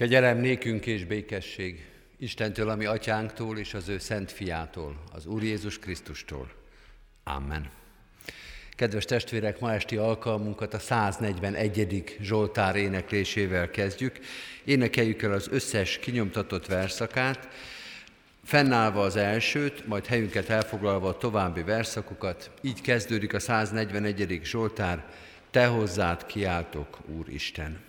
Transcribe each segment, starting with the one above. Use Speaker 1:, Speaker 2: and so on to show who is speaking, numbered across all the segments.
Speaker 1: Kegyelem nékünk és békesség Istentől, ami atyánktól és az ő szent fiától, az Úr Jézus Krisztustól. Amen. Kedves testvérek, ma esti alkalmunkat a 141. Zsoltár éneklésével kezdjük. Énekeljük el az összes kinyomtatott verszakát, fennállva az elsőt, majd helyünket elfoglalva a további verszakokat. Így kezdődik a 141. Zsoltár, Te hozzád kiáltok, Úr Isten.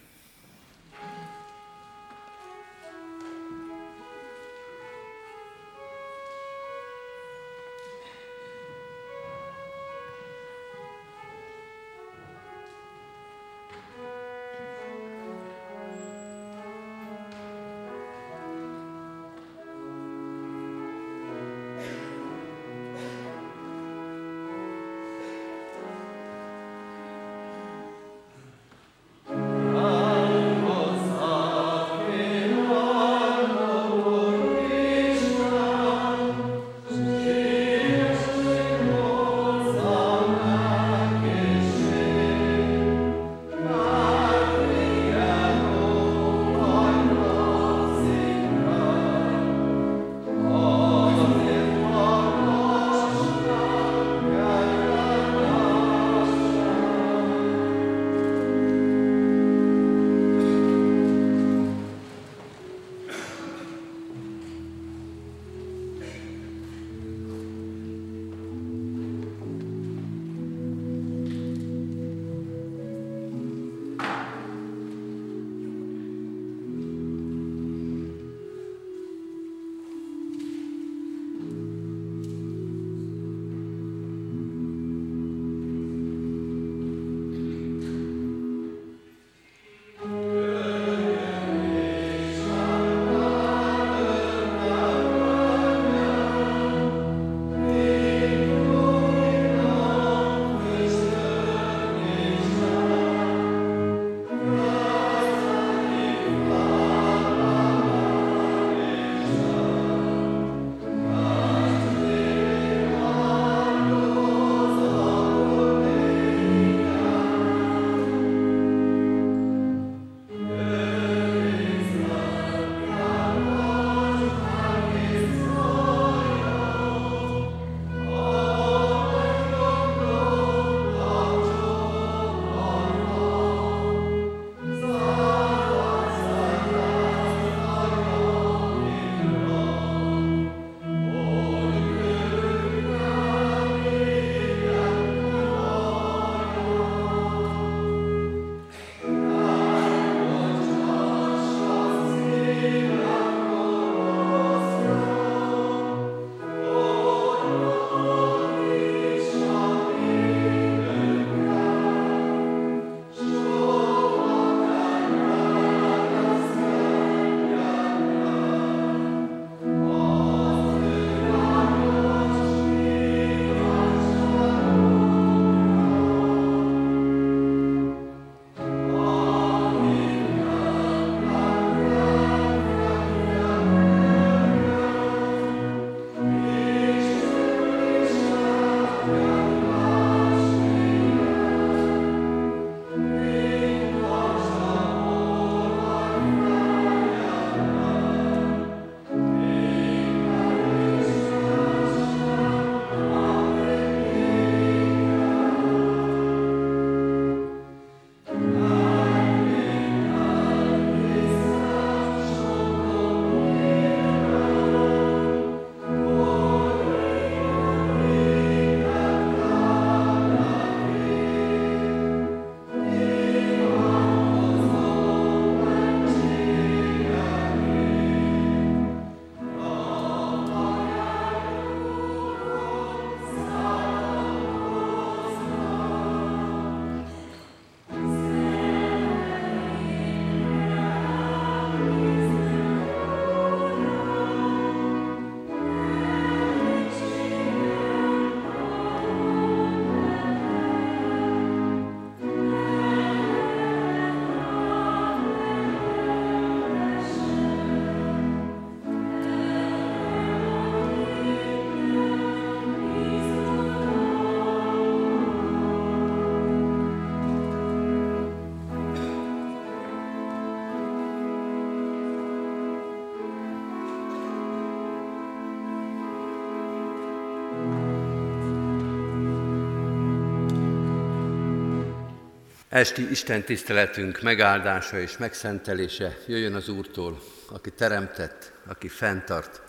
Speaker 1: Esti Isten tiszteletünk megáldása és megszentelése jöjjön az Úrtól, aki teremtett, aki fenntart,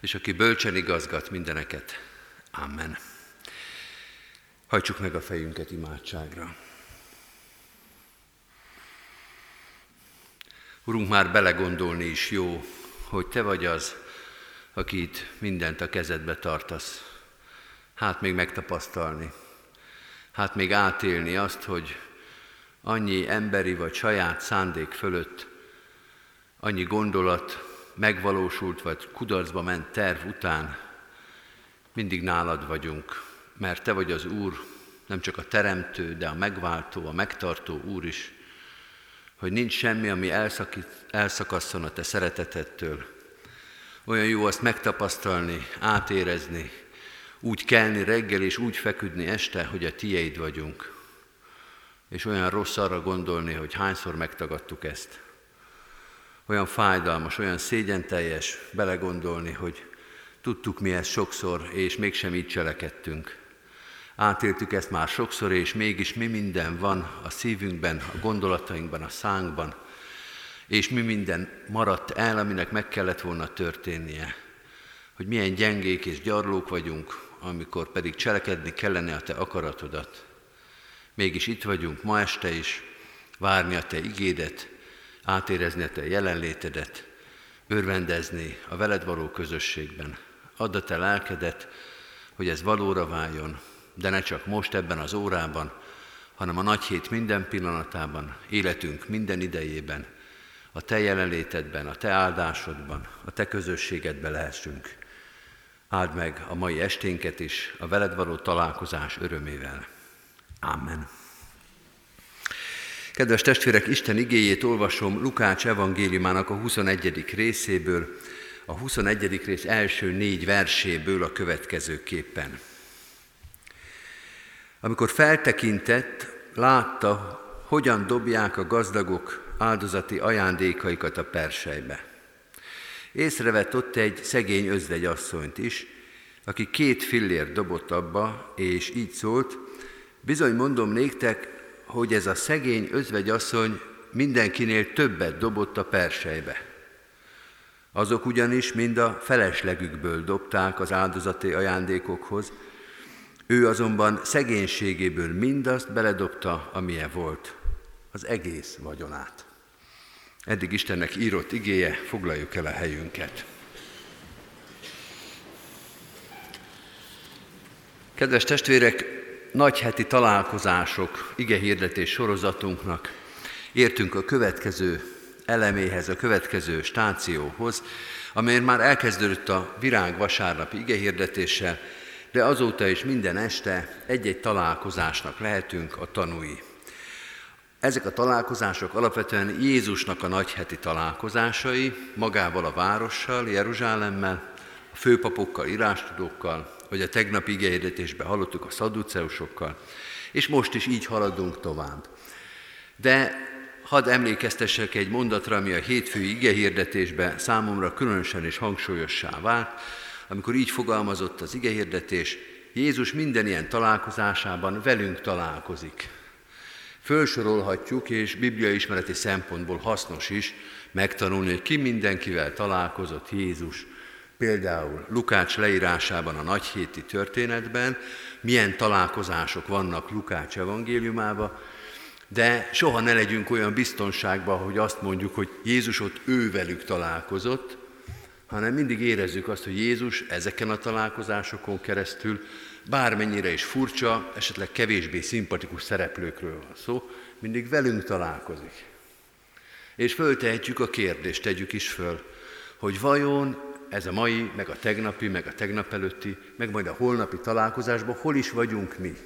Speaker 1: és aki bölcsen igazgat mindeneket. Amen. Hajtsuk meg a fejünket imádságra. Urunk, már belegondolni is jó, hogy Te vagy az, aki itt mindent a kezedbe tartasz. Hát még megtapasztalni, hát még átélni azt, hogy annyi emberi vagy saját szándék fölött, annyi gondolat megvalósult vagy kudarcba ment terv után, mindig nálad vagyunk, mert Te vagy az Úr, nem csak a Teremtő, de a megváltó, a megtartó Úr is, hogy nincs semmi, ami elszakít, elszakasszon a Te szeretetettől. Olyan jó azt megtapasztalni, átérezni, úgy kelni reggel és úgy feküdni este, hogy a Tieid vagyunk. És olyan rossz arra gondolni, hogy hányszor megtagadtuk ezt. Olyan fájdalmas, olyan szégyenteljes belegondolni, hogy tudtuk mi ezt sokszor, és mégsem így cselekedtünk. Átéltük ezt már sokszor, és mégis mi minden van a szívünkben, a gondolatainkban, a szánkban, és mi minden maradt el, aminek meg kellett volna történnie. Hogy milyen gyengék és gyarlók vagyunk, amikor pedig cselekedni kellene a Te akaratodat. Mégis itt vagyunk ma este is, várni a Te igédet, átérezni a Te jelenlétedet, örvendezni a veled való közösségben. Add a Te lelkedet, hogy ez valóra váljon, de ne csak most ebben az órában, hanem a nagy hét minden pillanatában, életünk minden idejében, a Te jelenlétedben, a Te áldásodban, a Te közösségedben lehessünk. Áld meg a mai esténket is a veled való találkozás örömével. Amen. Kedves testvérek, Isten igéjét olvasom Lukács evangéliumának a 21. részéből, a 21. rész első négy verséből a következőképpen. Amikor feltekintett, látta, hogyan dobják a gazdagok áldozati ajándékaikat a persejbe. Észrevett ott egy szegény özvegyasszonyt is, aki két fillér dobott abba, és így szólt, bizony mondom néktek, hogy ez a szegény özvegyasszony mindenkinél többet dobott a persejbe. Azok ugyanis mind a feleslegükből dobták az áldozati ajándékokhoz, ő azonban szegénységéből mindazt beledobta, amilyen volt, az egész vagyonát. Eddig Istennek írott igéje, foglaljuk el a helyünket. Kedves testvérek, nagy heti találkozások, igehirdetés sorozatunknak értünk a következő eleméhez, a következő stációhoz, amelyen már elkezdődött a virág vasárnapi igehirdetéssel, de azóta is minden este egy-egy találkozásnak lehetünk a tanúi. Ezek a találkozások alapvetően Jézusnak a nagyheti találkozásai, magával a várossal, Jeruzsálemmel, a főpapokkal, írástudókkal, vagy a tegnapi igehirdetésben hallottuk a szaduceusokkal, és most is így haladunk tovább. De hadd emlékeztessek egy mondatra, ami a hétfői igehirdetésben számomra különösen és hangsúlyossá vált, amikor így fogalmazott az igehirdetés, Jézus minden ilyen találkozásában velünk találkozik. Fölsorolhatjuk, és bibliai ismereti szempontból hasznos is megtanulni, hogy ki mindenkivel találkozott Jézus. Például Lukács leírásában a nagyhéti történetben, milyen találkozások vannak Lukács evangéliumában, de soha ne legyünk olyan biztonságban, hogy azt mondjuk, hogy Jézus ott ővelük találkozott, hanem mindig érezzük azt, hogy Jézus ezeken a találkozásokon keresztül bármennyire is furcsa, esetleg kevésbé szimpatikus szereplőkről van szó, mindig velünk találkozik. És föltehetjük a kérdést, tegyük is föl, hogy vajon ez a mai, meg a tegnapi, meg a tegnap előtti, meg majd a holnapi találkozásban hol is vagyunk mi?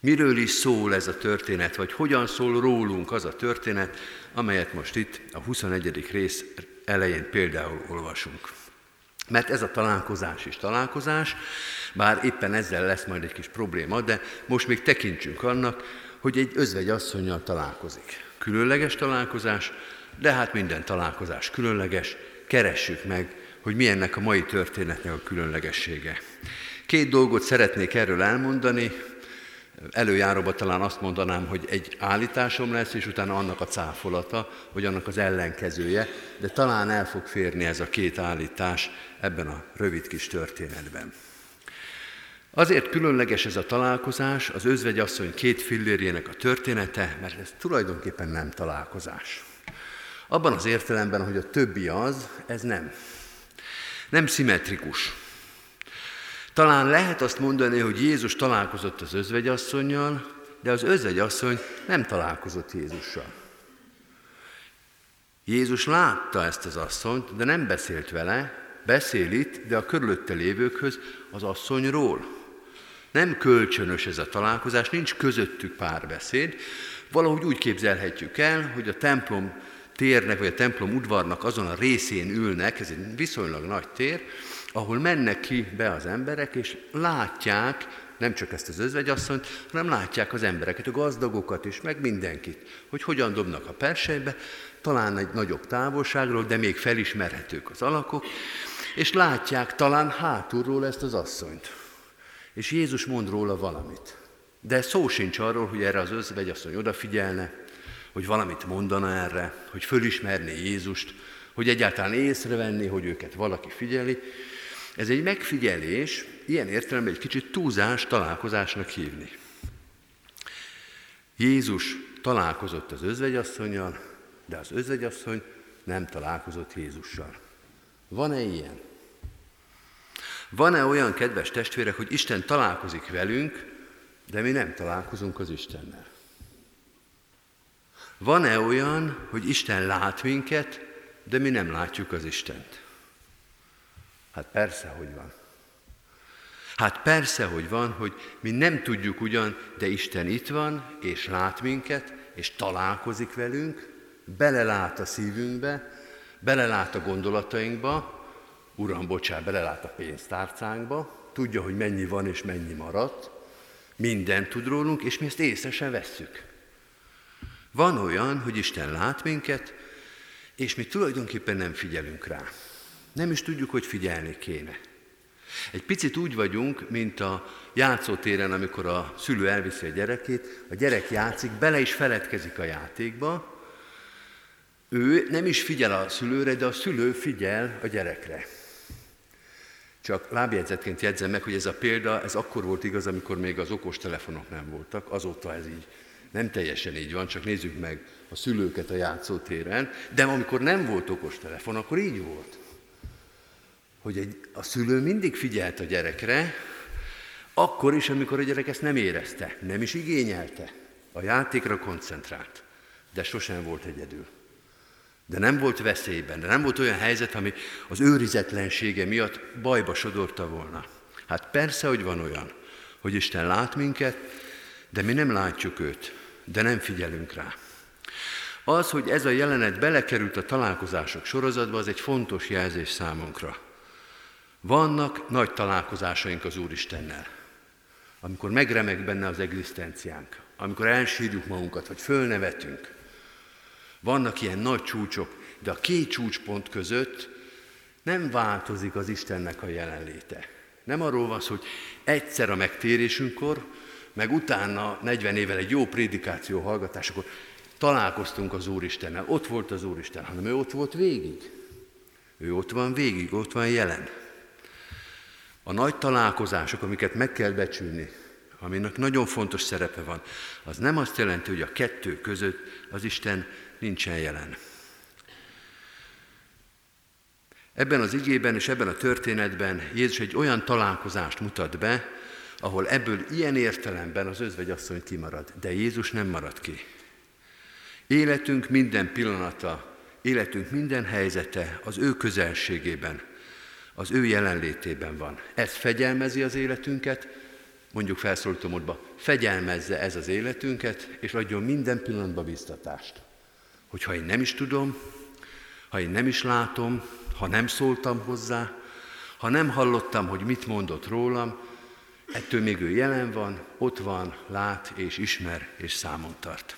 Speaker 1: Miről is szól ez a történet, vagy hogyan szól rólunk az a történet, amelyet most itt a 21. rész elején például olvasunk. Mert ez a találkozás is találkozás, bár éppen ezzel lesz majd egy kis probléma, de most még tekintsünk annak, hogy egy özvegy asszonynal találkozik. Különleges találkozás, de hát minden találkozás különleges, keressük meg, hogy milyennek a mai történetnek a különlegessége. Két dolgot szeretnék erről elmondani, Előjáróban talán azt mondanám, hogy egy állításom lesz, és utána annak a cáfolata, vagy annak az ellenkezője, de talán el fog férni ez a két állítás ebben a rövid kis történetben. Azért különleges ez a találkozás, az özvegyasszony két fillérjének a története, mert ez tulajdonképpen nem találkozás. Abban az értelemben, hogy a többi az, ez nem. Nem szimmetrikus. Talán lehet azt mondani, hogy Jézus találkozott az özvegyasszonynal, de az özvegyasszony nem találkozott Jézussal. Jézus látta ezt az asszonyt, de nem beszélt vele, beszél itt, de a körülötte lévőkhöz az asszonyról. Nem kölcsönös ez a találkozás, nincs közöttük párbeszéd. Valahogy úgy képzelhetjük el, hogy a templom térnek, vagy a templom udvarnak azon a részén ülnek, ez egy viszonylag nagy tér, ahol mennek ki be az emberek, és látják nem csak ezt az özvegyasszonyt, hanem látják az embereket, a gazdagokat is, meg mindenkit, hogy hogyan dobnak a persejbe, talán egy nagyobb távolságról, de még felismerhetők az alakok, és látják talán hátulról ezt az asszonyt. És Jézus mond róla valamit. De szó sincs arról, hogy erre az özvegyasszony odafigyelne, hogy valamit mondana erre, hogy fölismerné Jézust, hogy egyáltalán észrevenni, hogy őket valaki figyeli. Ez egy megfigyelés, ilyen értelemben egy kicsit túlzás találkozásnak hívni. Jézus találkozott az özvegyasszonyjal, de az özvegyasszony nem találkozott Jézussal. Van-e ilyen? Van-e olyan kedves testvérek, hogy Isten találkozik velünk, de mi nem találkozunk az Istennel? Van-e olyan, hogy Isten lát minket, de mi nem látjuk az Istent? Hát persze, hogy van. Hát persze, hogy van, hogy mi nem tudjuk ugyan, de Isten itt van, és lát minket, és találkozik velünk, belelát a szívünkbe, belelát a gondolatainkba, Uram, bocsánat, belelát a pénztárcánkba, tudja, hogy mennyi van és mennyi maradt, mindent tud rólunk, és mi ezt észre sem vesszük. Van olyan, hogy Isten lát minket, és mi tulajdonképpen nem figyelünk rá. Nem is tudjuk, hogy figyelni kéne. Egy picit úgy vagyunk, mint a játszótéren, amikor a szülő elviszi a gyerekét, a gyerek játszik, bele is feledkezik a játékba, ő nem is figyel a szülőre, de a szülő figyel a gyerekre. Csak lábjegyzetként jegyzem meg, hogy ez a példa, ez akkor volt igaz, amikor még az okostelefonok nem voltak, azóta ez így nem teljesen így van, csak nézzük meg a szülőket a játszótéren, de amikor nem volt okostelefon, akkor így volt. Hogy egy, a szülő mindig figyelt a gyerekre, akkor is, amikor a gyerek ezt nem érezte, nem is igényelte. A játékra koncentrált, de sosem volt egyedül. De nem volt veszélyben, de nem volt olyan helyzet, ami az őrizetlensége miatt bajba sodorta volna. Hát persze, hogy van olyan, hogy Isten lát minket, de mi nem látjuk őt, de nem figyelünk rá. Az, hogy ez a jelenet belekerült a találkozások sorozatba, az egy fontos jelzés számunkra. Vannak nagy találkozásaink az Úristennel, amikor megremeg benne az egzisztenciánk, amikor elsírjuk magunkat, vagy fölnevetünk. Vannak ilyen nagy csúcsok, de a két csúcspont között nem változik az Istennek a jelenléte. Nem arról van szó, hogy egyszer a megtérésünkkor, meg utána 40 évvel egy jó prédikáció hallgatásakor találkoztunk az Úristennel, ott volt az Úristen, hanem ő ott volt végig. Ő ott van végig, ott van jelen. A nagy találkozások, amiket meg kell becsülni, aminek nagyon fontos szerepe van, az nem azt jelenti, hogy a kettő között az Isten nincsen jelen. Ebben az igében és ebben a történetben Jézus egy olyan találkozást mutat be, ahol ebből ilyen értelemben az özvegyasszony kimarad, de Jézus nem marad ki. Életünk minden pillanata, életünk minden helyzete az ő közelségében, az ő jelenlétében van. Ez fegyelmezi az életünket, mondjuk felszólító módba, fegyelmezze ez az életünket, és adjon minden pillanatban biztatást. Hogy ha én nem is tudom, ha én nem is látom, ha nem szóltam hozzá, ha nem hallottam, hogy mit mondott rólam, ettől még ő jelen van, ott van, lát és ismer és számon tart.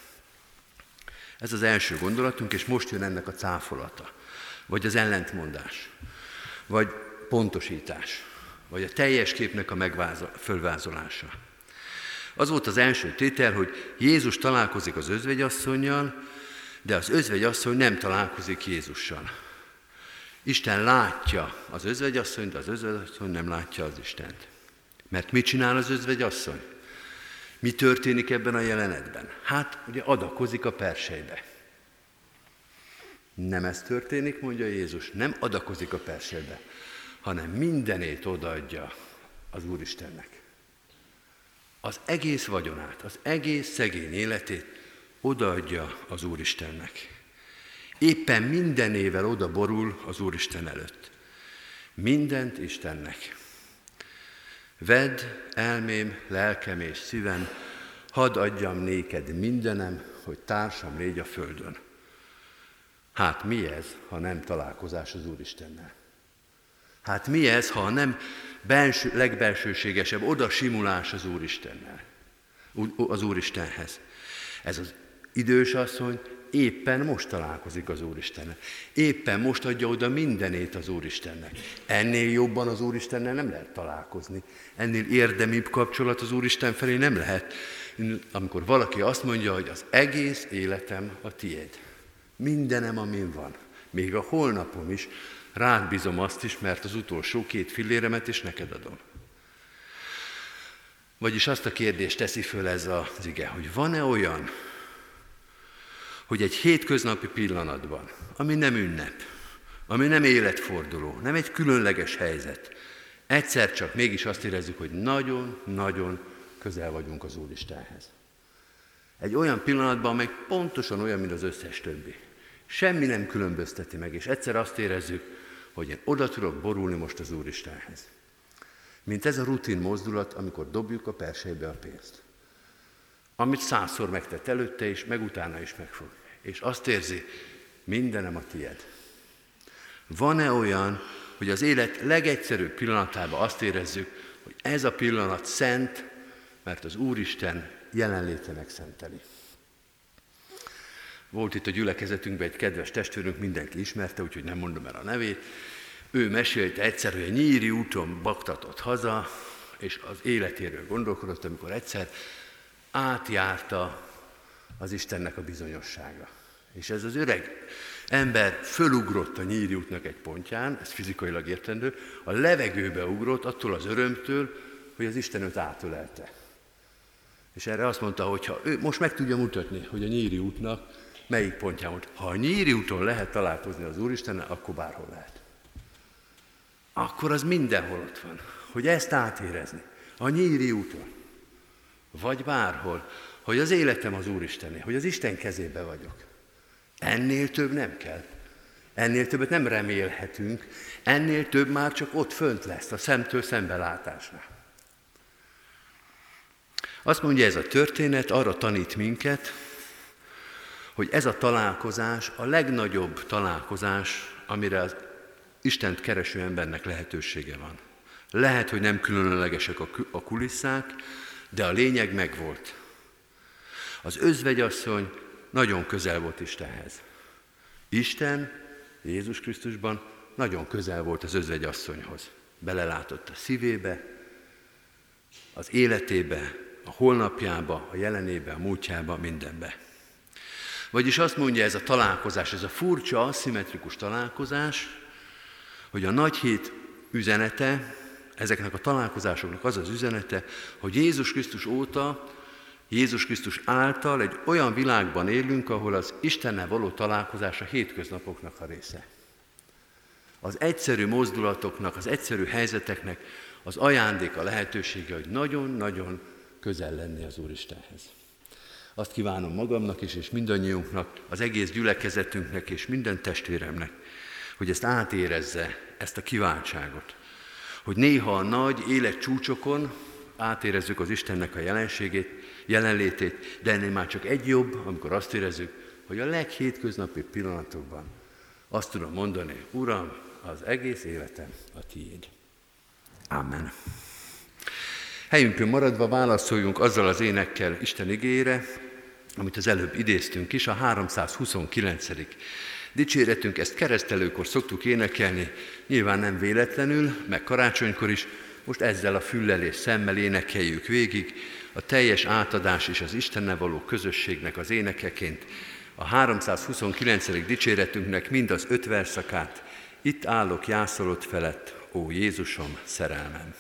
Speaker 1: Ez az első gondolatunk, és most jön ennek a cáfolata, vagy az ellentmondás, vagy pontosítás, vagy a teljes képnek a fölvázolása. Az volt az első tétel, hogy Jézus találkozik az özvegyasszonynal, de az özvegyasszony nem találkozik Jézussal. Isten látja az özvegyasszonyt, de az özvegyasszony nem látja az Istent. Mert mit csinál az özvegyasszony? Mi történik ebben a jelenetben? Hát, ugye adakozik a persejbe. Nem ez történik, mondja Jézus, nem adakozik a persejbe, hanem mindenét odaadja az Úristennek. Az egész vagyonát, az egész szegény életét odaadja az Úristennek. Éppen mindenével oda borul az Úristen előtt. Mindent Istennek. Vedd elmém, lelkem és szívem, hadd adjam néked mindenem, hogy társam légy a földön. Hát mi ez, ha nem találkozás az Úristennel? Hát mi ez, ha nem belső, legbelsőségesebb oda simulás az Úristennel, az Úristenhez? Ez az idős asszony éppen most találkozik az Úristennel. Éppen most adja oda mindenét az Úristennek. Ennél jobban az Úristennel nem lehet találkozni. Ennél érdemibb kapcsolat az Úristen felé nem lehet. Amikor valaki azt mondja, hogy az egész életem a tiéd. Mindenem, amin van. Még a holnapom is. Rád bízom azt is, mert az utolsó két filléremet is neked adom. Vagyis azt a kérdést teszi föl ez az ige, hogy van-e olyan, hogy egy hétköznapi pillanatban, ami nem ünnep, ami nem életforduló, nem egy különleges helyzet, egyszer csak mégis azt érezzük, hogy nagyon-nagyon közel vagyunk az Úristenhez. Egy olyan pillanatban, amely pontosan olyan, mint az összes többi. Semmi nem különbözteti meg, és egyszer azt érezzük, hogy én oda tudok borulni most az Úristenhez. Mint ez a rutin mozdulat, amikor dobjuk a persejbe a pénzt. Amit százszor megtett előtte is, meg utána is megfog és azt érzi, mindenem a tied. Van-e olyan, hogy az élet legegyszerűbb pillanatában azt érezzük, hogy ez a pillanat szent, mert az Úristen jelenléte megszenteli. Volt itt a gyülekezetünkben egy kedves testvérünk, mindenki ismerte, úgyhogy nem mondom el a nevét. Ő mesélte egyszer, hogy a nyíri úton baktatott haza, és az életéről gondolkodott, amikor egyszer átjárta az Istennek a bizonyossága. És ez az öreg ember fölugrott a nyíri útnak egy pontján, ez fizikailag értendő, a levegőbe ugrott attól az örömtől, hogy az Isten őt átölelte. És erre azt mondta, hogy ha ő most meg tudja mutatni, hogy a nyíri útnak melyik pontján volt. Ha a nyíri úton lehet találkozni az Úristennel, akkor bárhol lehet. Akkor az mindenhol ott van. Hogy ezt átérezni. A nyíri úton. Vagy bárhol hogy az életem az Úristené, hogy az Isten kezébe vagyok. Ennél több nem kell. Ennél többet nem remélhetünk, ennél több már csak ott fönt lesz, a szemtől szembelátásnál. Azt mondja ez a történet, arra tanít minket, hogy ez a találkozás a legnagyobb találkozás, amire az Istent kereső embernek lehetősége van. Lehet, hogy nem különlegesek a kulisszák, de a lényeg megvolt. Az özvegyasszony nagyon közel volt Istenhez. Isten Jézus Krisztusban nagyon közel volt az özvegyasszonyhoz. Belelátott a szívébe, az életébe, a holnapjába, a jelenébe, a múltjába, mindenbe. Vagyis azt mondja ez a találkozás, ez a furcsa, aszimmetrikus találkozás, hogy a nagy hét üzenete, ezeknek a találkozásoknak az az üzenete, hogy Jézus Krisztus óta Jézus Krisztus által egy olyan világban élünk, ahol az Istennel való találkozás a hétköznapoknak a része. Az egyszerű mozdulatoknak, az egyszerű helyzeteknek az ajándék a lehetősége, hogy nagyon-nagyon közel lenni az Úristenhez. Azt kívánom magamnak is, és mindannyiunknak, az egész gyülekezetünknek és minden testvéremnek, hogy ezt átérezze, ezt a kiváltságot. Hogy néha a nagy életcsúcsokon átérezzük az Istennek a jelenségét, jelenlétét, de ennél már csak egy jobb, amikor azt érezzük, hogy a leghétköznapi pillanatokban azt tudom mondani, Uram, az egész életem a tiéd. Amen. Helyünkön maradva válaszoljunk azzal az énekkel Isten igére, amit az előbb idéztünk is, a 329. dicséretünk, ezt keresztelőkor szoktuk énekelni, nyilván nem véletlenül, meg karácsonykor is, most ezzel a füllel és szemmel énekeljük végig, a teljes átadás és az Istennel való közösségnek az énekeként, a 329. dicséretünknek mind az öt verszakát, itt állok jászolott felett, ó Jézusom, szerelmem.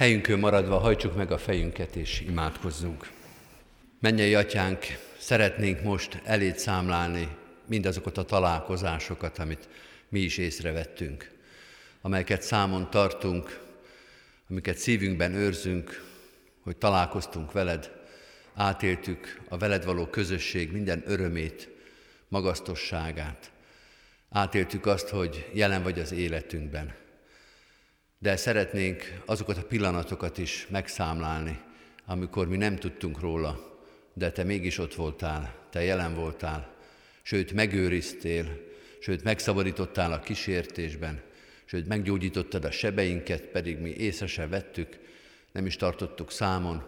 Speaker 1: Helyünkön maradva hajtsuk meg a fejünket és imádkozzunk. Mennyei atyánk, szeretnénk most elét számlálni mindazokat a találkozásokat, amit mi is észrevettünk, amelyeket számon tartunk, amiket szívünkben őrzünk, hogy találkoztunk veled, átéltük a veled való közösség minden örömét, magasztosságát. Átéltük azt, hogy jelen vagy az életünkben. De szeretnénk azokat a pillanatokat is megszámlálni, amikor mi nem tudtunk róla, de te mégis ott voltál, te jelen voltál, sőt megőriztél, sőt megszabadítottál a kísértésben, sőt meggyógyítottad a sebeinket, pedig mi észre se vettük, nem is tartottuk számon,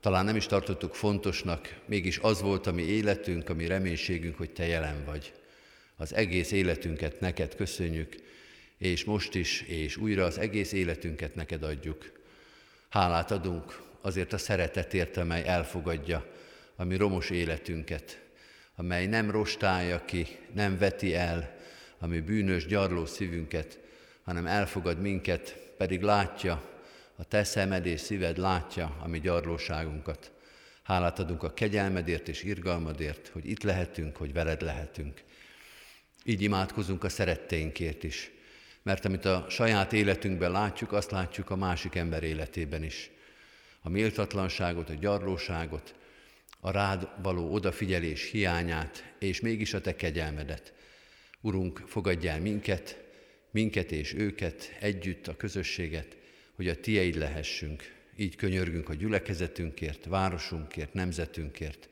Speaker 1: talán nem is tartottuk fontosnak, mégis az volt a mi életünk, a mi reménységünk, hogy Te jelen vagy. Az egész életünket neked köszönjük, és most is, és újra az egész életünket neked adjuk. Hálát adunk azért a szeretetért, amely elfogadja a mi romos életünket, amely nem rostálja ki, nem veti el a mi bűnös, gyarló szívünket, hanem elfogad minket, pedig látja, a te szemed és szíved látja a mi gyarlóságunkat. Hálát adunk a kegyelmedért és irgalmadért, hogy itt lehetünk, hogy veled lehetünk. Így imádkozunk a szeretteinkért is, mert amit a saját életünkben látjuk, azt látjuk a másik ember életében is. A méltatlanságot, a gyarlóságot, a rád való odafigyelés hiányát, és mégis a te kegyelmedet. Urunk, fogadj el minket, minket és őket, együtt a közösséget, hogy a tieid lehessünk. Így könyörgünk a gyülekezetünkért, városunkért, nemzetünkért,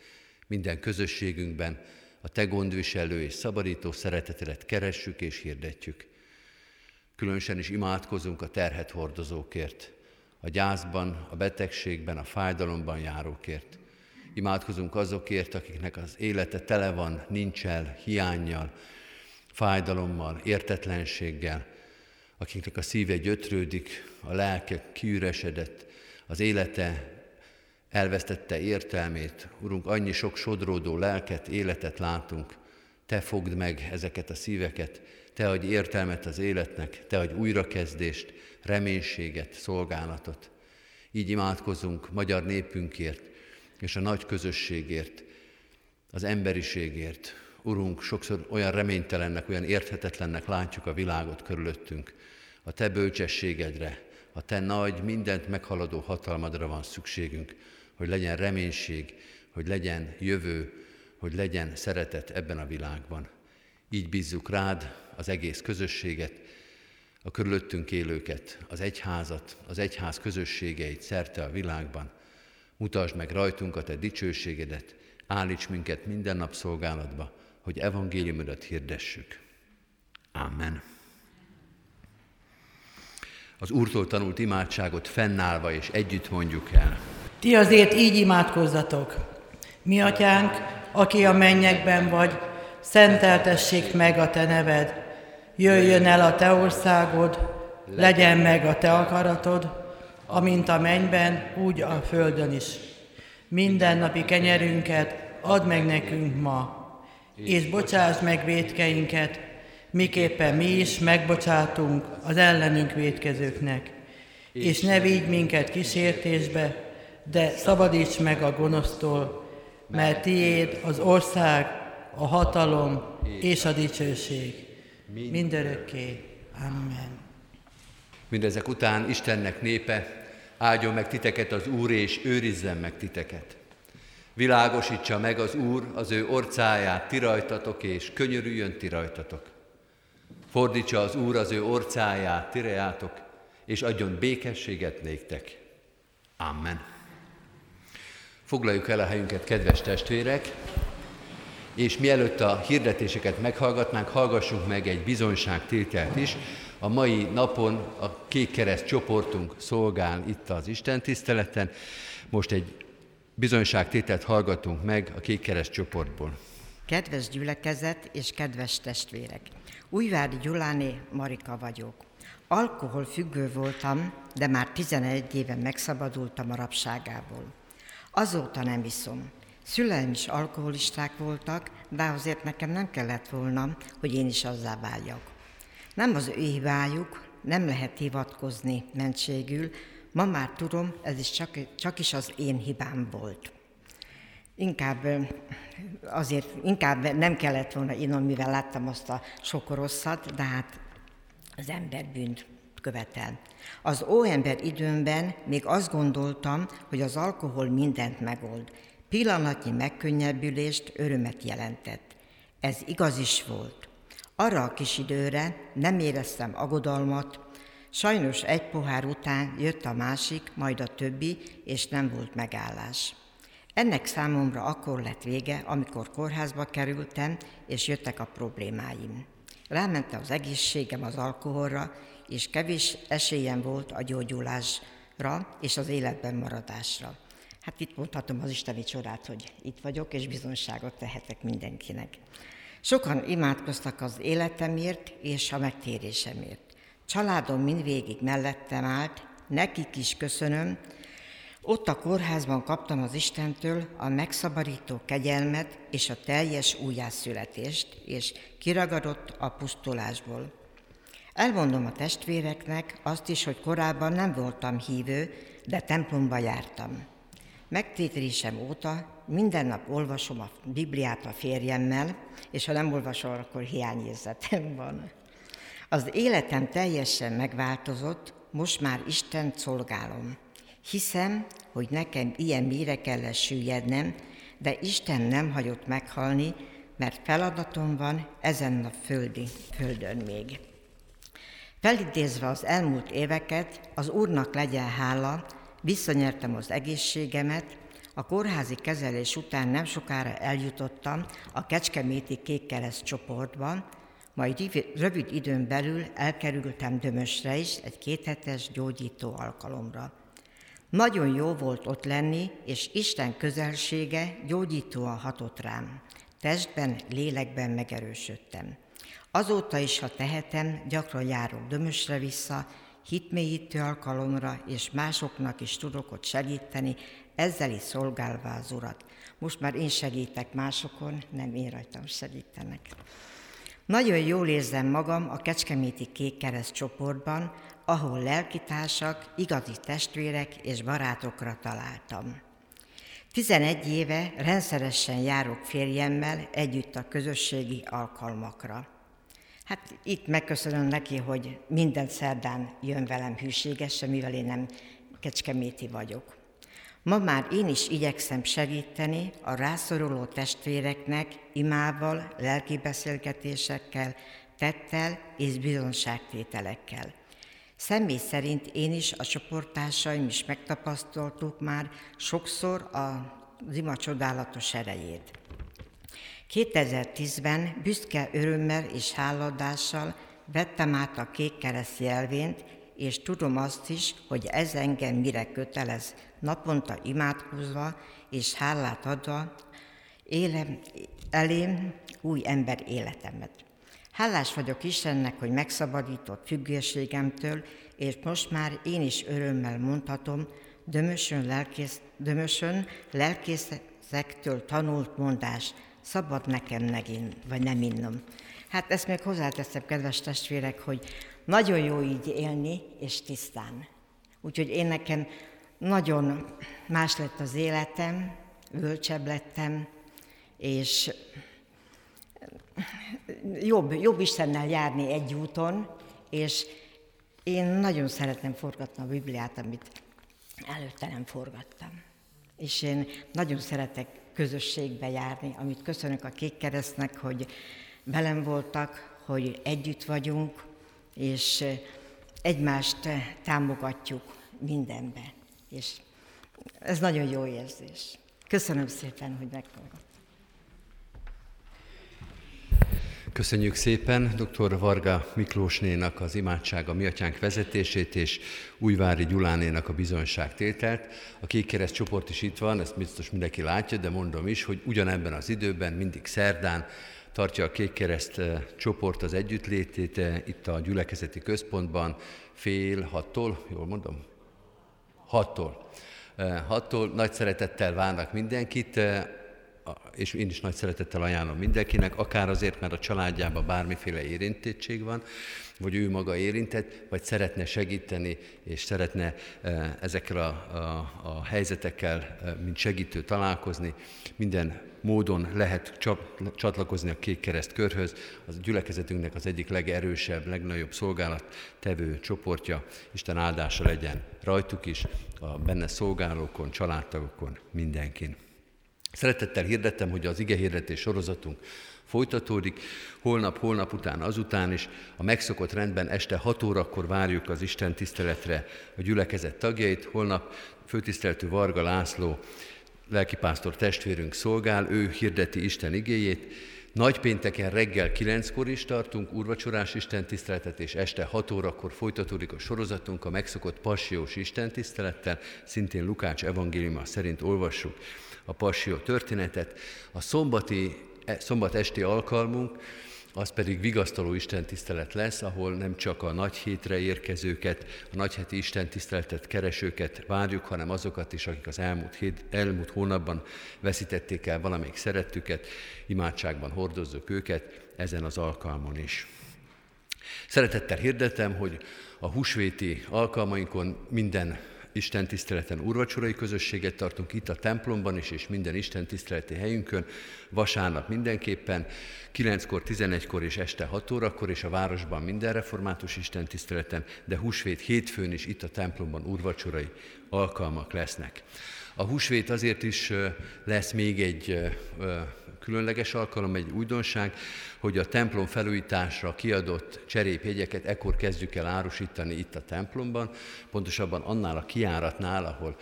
Speaker 1: minden közösségünkben a Te gondviselő és szabadító szeretetedet keressük és hirdetjük. Különösen is imádkozunk a terhet hordozókért, a gyászban, a betegségben, a fájdalomban járókért. Imádkozunk azokért, akiknek az élete tele van, nincs el, hiányjal, fájdalommal, értetlenséggel, akiknek a szíve gyötrődik, a lelke kiüresedett, az élete elvesztette értelmét. Urunk, annyi sok sodródó lelket, életet látunk. Te fogd meg ezeket a szíveket, Te adj értelmet az életnek, Te adj újrakezdést, reménységet, szolgálatot. Így imádkozunk magyar népünkért és a nagy közösségért, az emberiségért. Urunk, sokszor olyan reménytelennek, olyan érthetetlennek látjuk a világot körülöttünk. A Te bölcsességedre, a Te nagy, mindent meghaladó hatalmadra van szükségünk, hogy legyen reménység, hogy legyen jövő, hogy legyen szeretet ebben a világban. Így bízzuk rád az egész közösséget, a körülöttünk élőket, az egyházat, az egyház közösségeit szerte a világban. Mutasd meg rajtunk a Te dicsőségedet, állíts minket minden nap szolgálatba, hogy evangéliumodat hirdessük. Amen az Úrtól tanult imádságot fennállva és együtt mondjuk el.
Speaker 2: Ti azért így imádkozzatok. Mi atyánk, aki a mennyekben vagy, szenteltessék meg a te neved. Jöjjön el a te országod, legyen meg a te akaratod, amint a mennyben, úgy a földön is. Mindennapi kenyerünket add meg nekünk ma, és bocsáss meg védkeinket, miképpen mi is megbocsátunk az ellenünk védkezőknek. És ne vigy minket kísértésbe, de szabadíts meg a gonosztól, mert tiéd az ország, a hatalom és a dicsőség. Mindörökké. Amen.
Speaker 1: Mindezek után Istennek népe, áldjon meg titeket az Úr, és őrizzen meg titeket. Világosítsa meg az Úr az ő orcáját ti rajtatok, és könyörüljön ti rajtatok. Fordítsa az Úr az ő orcáját, tirejátok, és adjon békességet néktek. Amen. Foglaljuk el a helyünket, kedves testvérek, és mielőtt a hirdetéseket meghallgatnánk, hallgassunk meg egy bizonyságtételt is. A mai napon a Kék Kereszt csoportunk szolgál itt az Isten tiszteleten. Most egy bizonyságtételt hallgatunk meg a Kék Kereszt csoportból.
Speaker 3: Kedves gyülekezet és kedves testvérek! Újvári Gyuláné Marika vagyok. Alkohol függő voltam, de már 11 éve megszabadultam a rabságából. Azóta nem iszom. Szüleim is alkoholisták voltak, de azért nekem nem kellett volna, hogy én is azzá váljak. Nem az ő hibájuk, nem lehet hivatkozni mentségül, Ma már tudom, ez is csak, csak is az én hibám volt. Inkább azért, inkább nem kellett volna inom, mivel láttam azt a sok rosszat, de hát az ember bűnt követel. Az óember időmben még azt gondoltam, hogy az alkohol mindent megold. Pillanatnyi megkönnyebbülést, örömet jelentett. Ez igaz is volt. Arra a kis időre nem éreztem agodalmat, sajnos egy pohár után jött a másik, majd a többi, és nem volt megállás. Ennek számomra akkor lett vége, amikor kórházba kerültem, és jöttek a problémáim. Rámentem az egészségem az alkoholra, és kevés esélyem volt a gyógyulásra és az életben maradásra. Hát itt mondhatom az isteni csodát, hogy itt vagyok, és bizonságot tehetek mindenkinek. Sokan imádkoztak az életemért és a megtérésemért. Családom mindvégig mellettem állt, nekik is köszönöm, ott a kórházban kaptam az Istentől a megszabadító kegyelmet és a teljes újjászületést, és kiragadott a pusztulásból. Elmondom a testvéreknek azt is, hogy korábban nem voltam hívő, de templomba jártam. Megtételésem óta minden nap olvasom a Bibliát a férjemmel, és ha nem olvasom, akkor hiányérzetem van. Az életem teljesen megváltozott, most már Isten szolgálom. Hiszem, hogy nekem ilyen mire kellett süllyednem, de Isten nem hagyott meghalni, mert feladatom van ezen a földi földön még. Felidézve az elmúlt éveket, az Úrnak legyen hála, visszanyertem az egészségemet, a kórházi kezelés után nem sokára eljutottam a Kecskeméti Kékkereszt csoportban, majd rövid időn belül elkerültem Dömösre is egy kéthetes gyógyító alkalomra. Nagyon jó volt ott lenni, és Isten közelsége gyógyítóan hatott rám. Testben, lélekben megerősödtem. Azóta is, ha tehetem, gyakran járok Dömösre vissza, hitmélyítő alkalomra, és másoknak is tudok ott segíteni, ezzel is szolgálva az Urat. Most már én segítek másokon, nem én rajtam segítenek. Nagyon jól érzem magam a Kecskeméti Kék Kereszt csoportban, ahol lelkitársak, igazi testvérek és barátokra találtam. 11 éve rendszeresen járok férjemmel együtt a közösségi alkalmakra. Hát itt megköszönöm neki, hogy minden szerdán jön velem hűségesen, mivel én nem kecskeméti vagyok. Ma már én is igyekszem segíteni a rászoruló testvéreknek imával, lelki beszélgetésekkel, tettel és bizonságtételekkel. Személy szerint én is, a csoporttársaim is megtapasztaltuk már sokszor a ima csodálatos erejét. 2010-ben büszke örömmel és háladással vettem át a kék kereszt jelvényt, és tudom azt is, hogy ez engem mire kötelez, naponta imádkozva és hálát adva élem, elém új ember életemet. Hálás vagyok Istennek, hogy megszabadított függőségemtől, és most már én is örömmel mondhatom, dömösön, lelkész, dömösön lelkészektől tanult mondás, szabad nekem megint, vagy nem innom. Hát ezt még hozzáteszem, kedves testvérek, hogy nagyon jó így élni, és tisztán. Úgyhogy én nekem nagyon más lett az életem, bölcsebb lettem, és jobb, jobb Istennel járni egy úton, és én nagyon szeretem forgatni a Bibliát, amit előtte nem forgattam. És én nagyon szeretek közösségbe járni, amit köszönök a Kék Keresztnek, hogy velem voltak, hogy együtt vagyunk, és egymást támogatjuk mindenben. És ez nagyon jó érzés. Köszönöm szépen, hogy meghallgattam.
Speaker 1: Köszönjük szépen dr. Varga Miklósnénak az imádsága mi atyánk vezetését, és Újvári Gyulánénak a bizonyságtételt. A Kék Kereszt csoport is itt van, ezt biztos mindenki látja, de mondom is, hogy ugyanebben az időben, mindig szerdán tartja a Kék Kereszt eh, csoport az együttlétét eh, itt a gyülekezeti központban fél hattól, jól mondom? Hattól. Eh, hattól nagy szeretettel várnak mindenkit és én is nagy szeretettel ajánlom mindenkinek, akár azért, mert a családjában bármiféle érintettség van, vagy ő maga érintett, vagy szeretne segíteni, és szeretne ezekkel a, a, a helyzetekkel, mint segítő találkozni. Minden módon lehet csatlakozni a Kék Kereszt körhöz. Az gyülekezetünknek az egyik legerősebb, legnagyobb szolgálat tevő csoportja. Isten áldása legyen rajtuk is, a benne szolgálókon, családtagokon, mindenkin. Szeretettel hirdettem, hogy az ige hirdetés sorozatunk folytatódik, holnap, holnap után, azután is. A megszokott rendben este 6 órakor várjuk az Isten tiszteletre a gyülekezet tagjait, holnap főtiszteltő Varga László lelkipásztor testvérünk szolgál, ő hirdeti Isten igéjét, Nagypénteken reggel 9-kor is tartunk úrvacsorás istentiszteletet, és este 6 órakor folytatódik a sorozatunk a megszokott passiós istentisztelettel, szintén Lukács evangéliuma szerint olvassuk a passió történetet. A szombati, e, szombat esti alkalmunk, az pedig vigasztaló istentisztelet lesz, ahol nem csak a nagy hétre érkezőket, a nagyheti istentiszteletet keresőket várjuk, hanem azokat is, akik az elmúlt, hét, elmúlt hónapban veszítették el valamelyik szerettüket, imádságban hordozzuk őket ezen az alkalmon is. Szeretettel hirdetem, hogy a húsvéti alkalmainkon minden Isten tiszteleten úrvacsorai közösséget tartunk itt a templomban is, és minden Isten tiszteleti helyünkön, vasárnap mindenképpen, 9-kor, 11-kor és este 6 órakor, és a városban minden református Isten tiszteleten, de húsvét hétfőn is itt a templomban úrvacsorai alkalmak lesznek. A húsvét azért is lesz még egy különleges alkalom, egy újdonság, hogy a templom felújításra kiadott cserépjegyeket ekkor kezdjük el árusítani itt a templomban, pontosabban annál a kiáratnál, ahol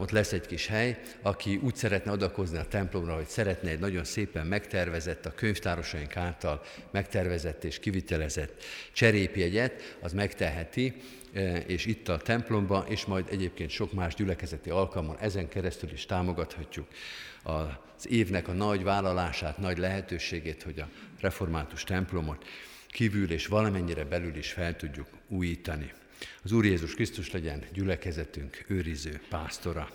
Speaker 1: ott lesz egy kis hely, aki úgy szeretne adakozni a templomra, hogy szeretne egy nagyon szépen megtervezett, a könyvtárosaink által megtervezett és kivitelezett cserépjegyet, az megteheti, és itt a templomban, és majd egyébként sok más gyülekezeti alkalmon ezen keresztül is támogathatjuk az évnek a nagy vállalását, nagy lehetőségét, hogy a református templomot kívül és valamennyire belül is fel tudjuk újítani. Az Úr Jézus Krisztus legyen gyülekezetünk őriző pásztora.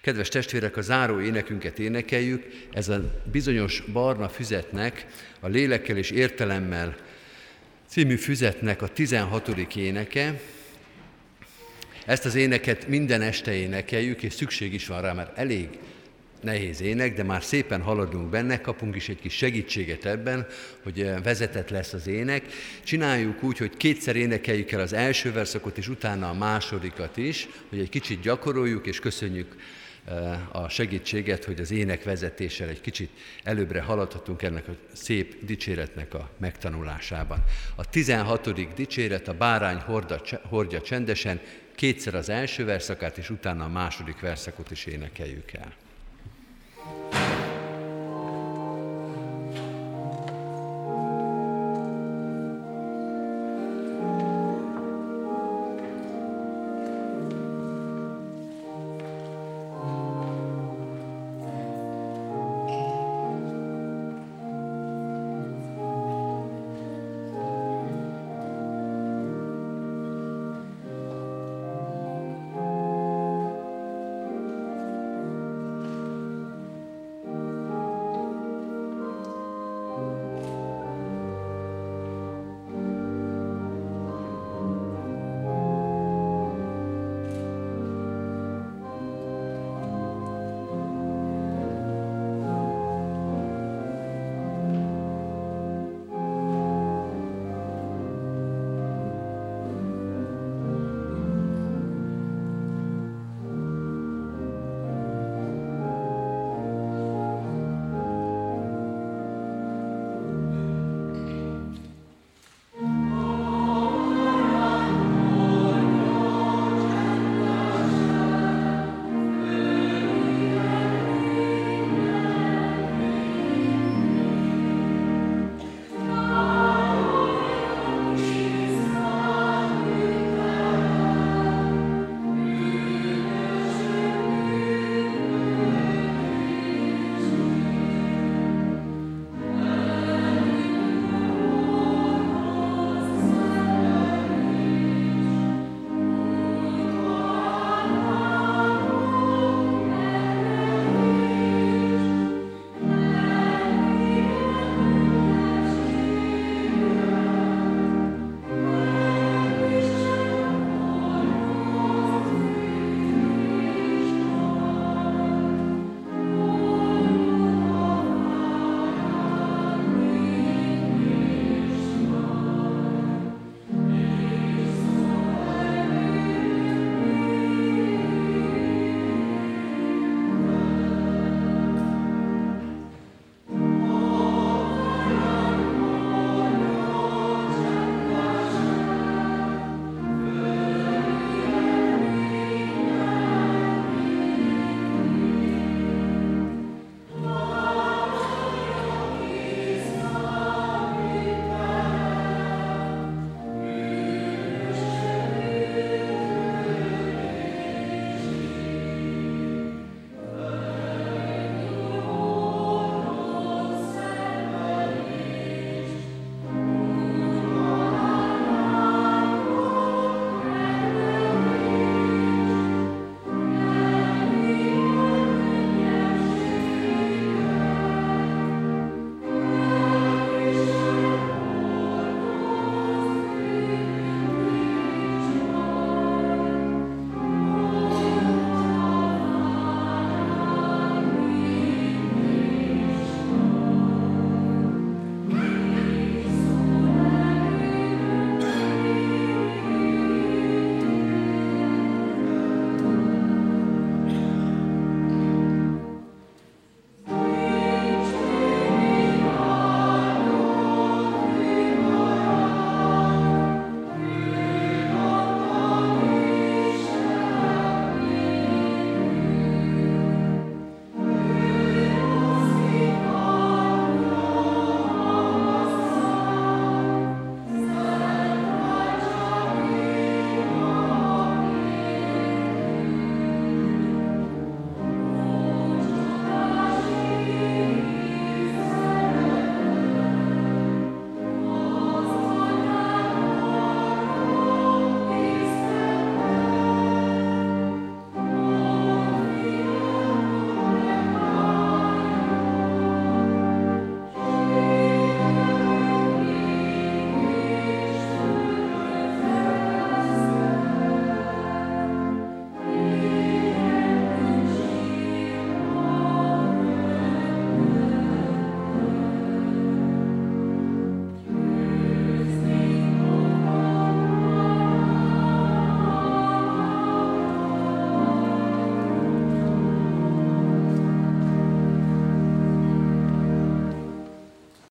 Speaker 1: Kedves testvérek, a záró énekünket énekeljük. Ez a bizonyos barna füzetnek, a lélekkel és értelemmel című füzetnek a 16. éneke. Ezt az éneket minden este énekeljük, és szükség is van rá, mert elég nehéz ének, de már szépen haladunk benne, kapunk is egy kis segítséget ebben, hogy eh, vezetett lesz az ének. Csináljuk úgy, hogy kétszer énekeljük el az első verszakot, és utána a másodikat is, hogy egy kicsit gyakoroljuk, és köszönjük a segítséget, hogy az ének vezetéssel egy kicsit előbbre haladhatunk ennek a szép dicséretnek a megtanulásában. A 16. dicséret a bárány horda, hordja csendesen, kétszer az első verszakát, és utána a második verszakot is énekeljük el.